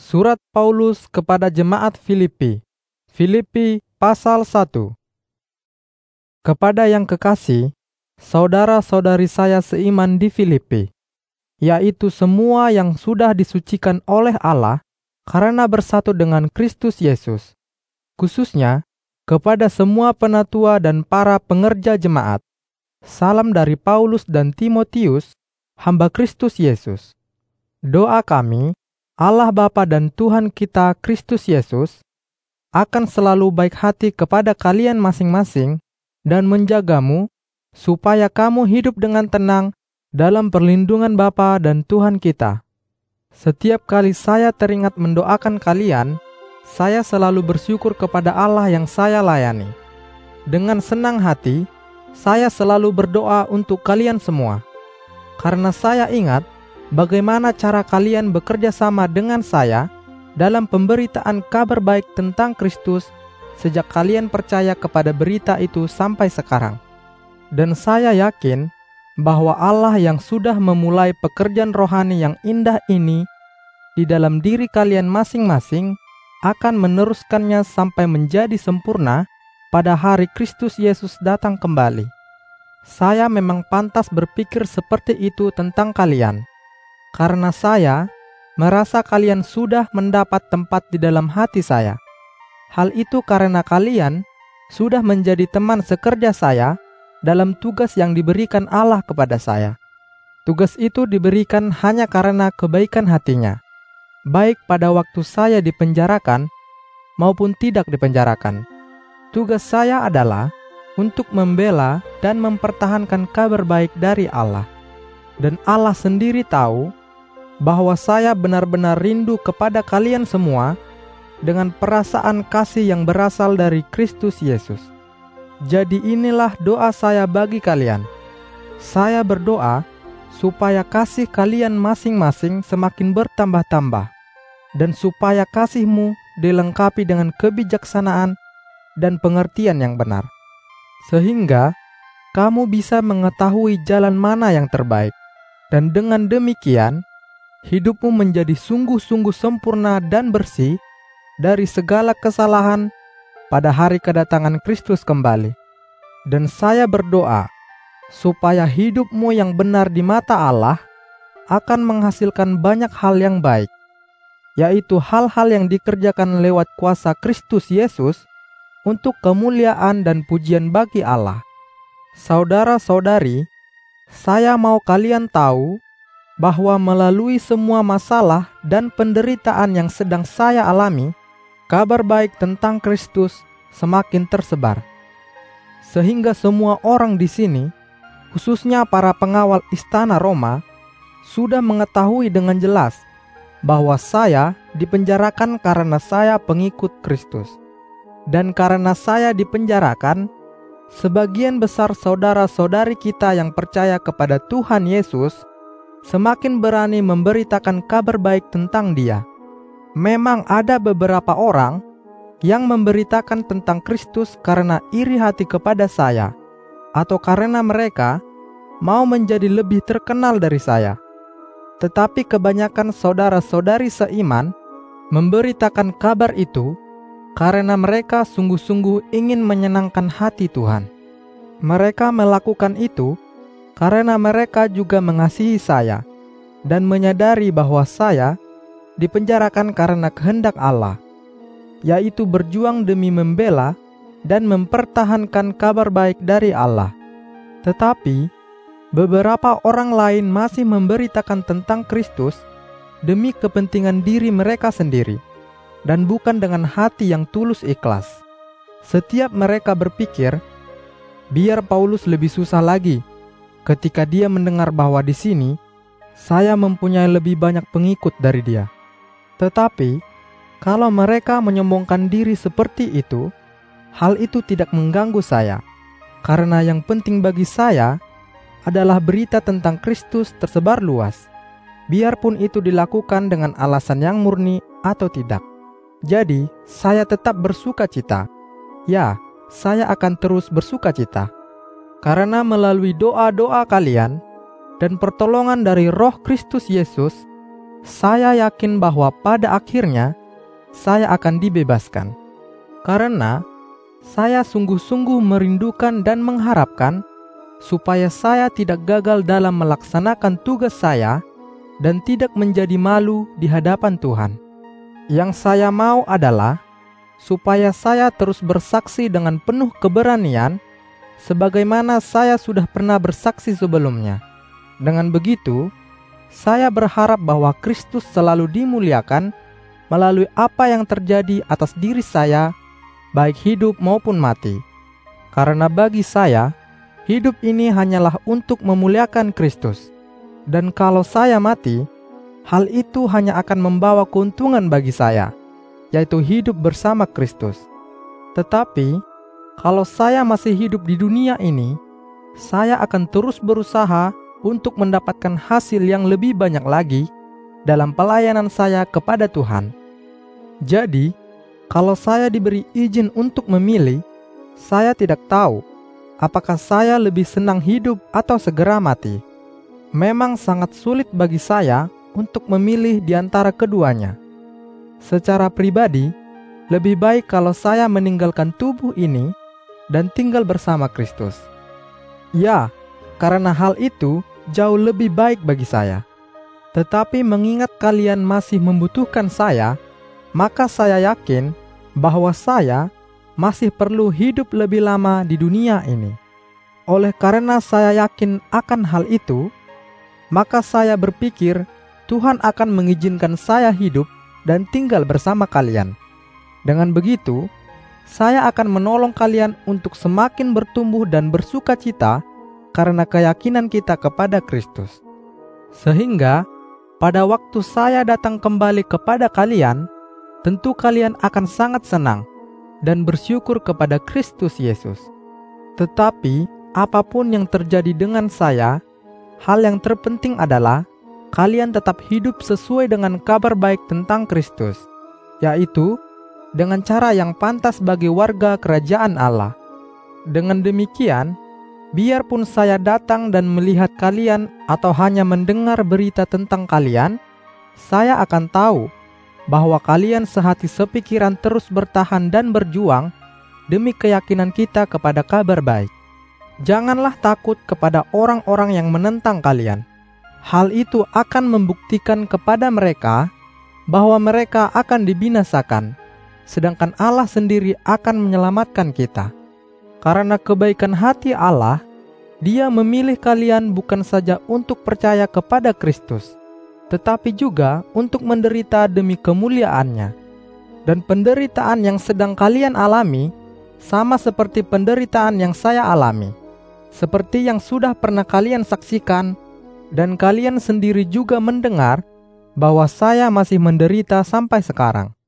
Surat Paulus kepada jemaat Filipi. Filipi pasal 1. Kepada yang kekasih, saudara-saudari saya seiman di Filipi, yaitu semua yang sudah disucikan oleh Allah karena bersatu dengan Kristus Yesus. Khususnya kepada semua penatua dan para pengerja jemaat. Salam dari Paulus dan Timotius, hamba Kristus Yesus. Doa kami Allah Bapa dan Tuhan kita Kristus Yesus akan selalu baik hati kepada kalian masing-masing dan menjagamu supaya kamu hidup dengan tenang dalam perlindungan Bapa dan Tuhan kita. Setiap kali saya teringat mendoakan kalian, saya selalu bersyukur kepada Allah yang saya layani. Dengan senang hati, saya selalu berdoa untuk kalian semua. Karena saya ingat bagaimana cara kalian bekerja sama dengan saya dalam pemberitaan kabar baik tentang Kristus sejak kalian percaya kepada berita itu sampai sekarang. Dan saya yakin bahwa Allah yang sudah memulai pekerjaan rohani yang indah ini di dalam diri kalian masing-masing akan meneruskannya sampai menjadi sempurna pada hari Kristus Yesus datang kembali. Saya memang pantas berpikir seperti itu tentang kalian karena saya merasa kalian sudah mendapat tempat di dalam hati saya. Hal itu karena kalian sudah menjadi teman sekerja saya dalam tugas yang diberikan Allah kepada saya. Tugas itu diberikan hanya karena kebaikan hatinya, baik pada waktu saya dipenjarakan maupun tidak dipenjarakan. Tugas saya adalah untuk membela dan mempertahankan kabar baik dari Allah. Dan Allah sendiri tahu bahwa saya benar-benar rindu kepada kalian semua dengan perasaan kasih yang berasal dari Kristus Yesus. Jadi inilah doa saya bagi kalian. Saya berdoa supaya kasih kalian masing-masing semakin bertambah-tambah dan supaya kasihmu dilengkapi dengan kebijaksanaan dan pengertian yang benar. Sehingga kamu bisa mengetahui jalan mana yang terbaik. Dan dengan demikian, hidupmu menjadi sungguh-sungguh sempurna dan bersih dari segala kesalahan pada hari kedatangan Kristus kembali. Dan saya berdoa supaya hidupmu yang benar di mata Allah akan menghasilkan banyak hal yang baik, yaitu hal-hal yang dikerjakan lewat kuasa Kristus Yesus untuk kemuliaan dan pujian bagi Allah. Saudara-saudari, saya mau kalian tahu bahwa melalui semua masalah dan penderitaan yang sedang saya alami, kabar baik tentang Kristus semakin tersebar. Sehingga semua orang di sini, khususnya para pengawal istana Roma, sudah mengetahui dengan jelas bahwa saya dipenjarakan karena saya pengikut Kristus. Dan karena saya dipenjarakan, sebagian besar saudara-saudari kita yang percaya kepada Tuhan Yesus semakin berani memberitakan kabar baik tentang Dia. Memang ada beberapa orang yang memberitakan tentang Kristus karena iri hati kepada saya, atau karena mereka mau menjadi lebih terkenal dari saya. Tetapi kebanyakan saudara-saudari seiman memberitakan kabar itu karena mereka sungguh-sungguh ingin menyenangkan hati Tuhan. Mereka melakukan itu karena mereka juga mengasihi saya dan menyadari bahwa saya dipenjarakan karena kehendak Allah, yaitu berjuang demi membela dan mempertahankan kabar baik dari Allah. Tetapi beberapa orang lain masih memberitakan tentang Kristus demi kepentingan diri mereka sendiri dan bukan dengan hati yang tulus ikhlas. Setiap mereka berpikir, biar Paulus lebih susah lagi ketika dia mendengar bahwa di sini saya mempunyai lebih banyak pengikut dari dia. Tetapi kalau mereka menyombongkan diri seperti itu, hal itu tidak mengganggu saya, karena yang penting bagi saya adalah berita tentang Kristus tersebar luas, biarpun itu dilakukan dengan alasan yang murni atau tidak. Jadi, saya tetap bersuka cita. Ya, saya akan terus bersuka cita karena melalui doa-doa kalian dan pertolongan dari Roh Kristus Yesus, saya yakin bahwa pada akhirnya saya akan dibebaskan. Karena saya sungguh-sungguh merindukan dan mengharapkan supaya saya tidak gagal dalam melaksanakan tugas saya dan tidak menjadi malu di hadapan Tuhan. Yang saya mau adalah supaya saya terus bersaksi dengan penuh keberanian, sebagaimana saya sudah pernah bersaksi sebelumnya. Dengan begitu, saya berharap bahwa Kristus selalu dimuliakan melalui apa yang terjadi atas diri saya, baik hidup maupun mati. Karena bagi saya, hidup ini hanyalah untuk memuliakan Kristus, dan kalau saya mati, hal itu hanya akan membawa keuntungan bagi saya yaitu hidup bersama Kristus. Tetapi, kalau saya masih hidup di dunia ini, saya akan terus berusaha untuk mendapatkan hasil yang lebih banyak lagi dalam pelayanan saya kepada Tuhan. Jadi, kalau saya diberi izin untuk memilih, saya tidak tahu apakah saya lebih senang hidup atau segera mati. Memang sangat sulit bagi saya untuk memilih di antara keduanya. Secara pribadi, lebih baik kalau saya meninggalkan tubuh ini dan tinggal bersama Kristus. Ya, karena hal itu jauh lebih baik bagi saya. Tetapi mengingat kalian masih membutuhkan saya, maka saya yakin bahwa saya masih perlu hidup lebih lama di dunia ini. Oleh karena saya yakin akan hal itu, maka saya berpikir Tuhan akan mengizinkan saya hidup dan tinggal bersama kalian. Dengan begitu, saya akan menolong kalian untuk semakin bertumbuh dan bersuka cita karena keyakinan kita kepada Kristus. Sehingga pada waktu saya datang kembali kepada kalian, tentu kalian akan sangat senang dan bersyukur kepada Kristus Yesus. Tetapi apa pun yang terjadi dengan saya, hal yang terpenting adalah kalian tetap hidup sesuai dengan kabar baik tentang Kristus, yaitu dengan cara yang pantas bagi warga kerajaan Allah. Dengan demikian, biarpun saya datang dan melihat kalian atau hanya mendengar berita tentang kalian, saya akan tahu bahwa kalian sehati sepikiran terus bertahan dan berjuang demi keyakinan kita kepada kabar baik. Janganlah takut kepada orang-orang yang menentang kalian hal itu akan membuktikan kepada mereka bahwa mereka akan dibinasakan, sedangkan Allah sendiri akan menyelamatkan kita. Karena kebaikan hati Allah, Dia memilih kalian bukan saja untuk percaya kepada Kristus, tetapi juga untuk menderita demi kemuliaannya. Dan penderitaan yang sedang kalian alami sama seperti penderitaan yang saya alami, seperti yang sudah pernah kalian saksikan dan kalian sendiri juga mendengar bahwa saya masih menderita sampai sekarang.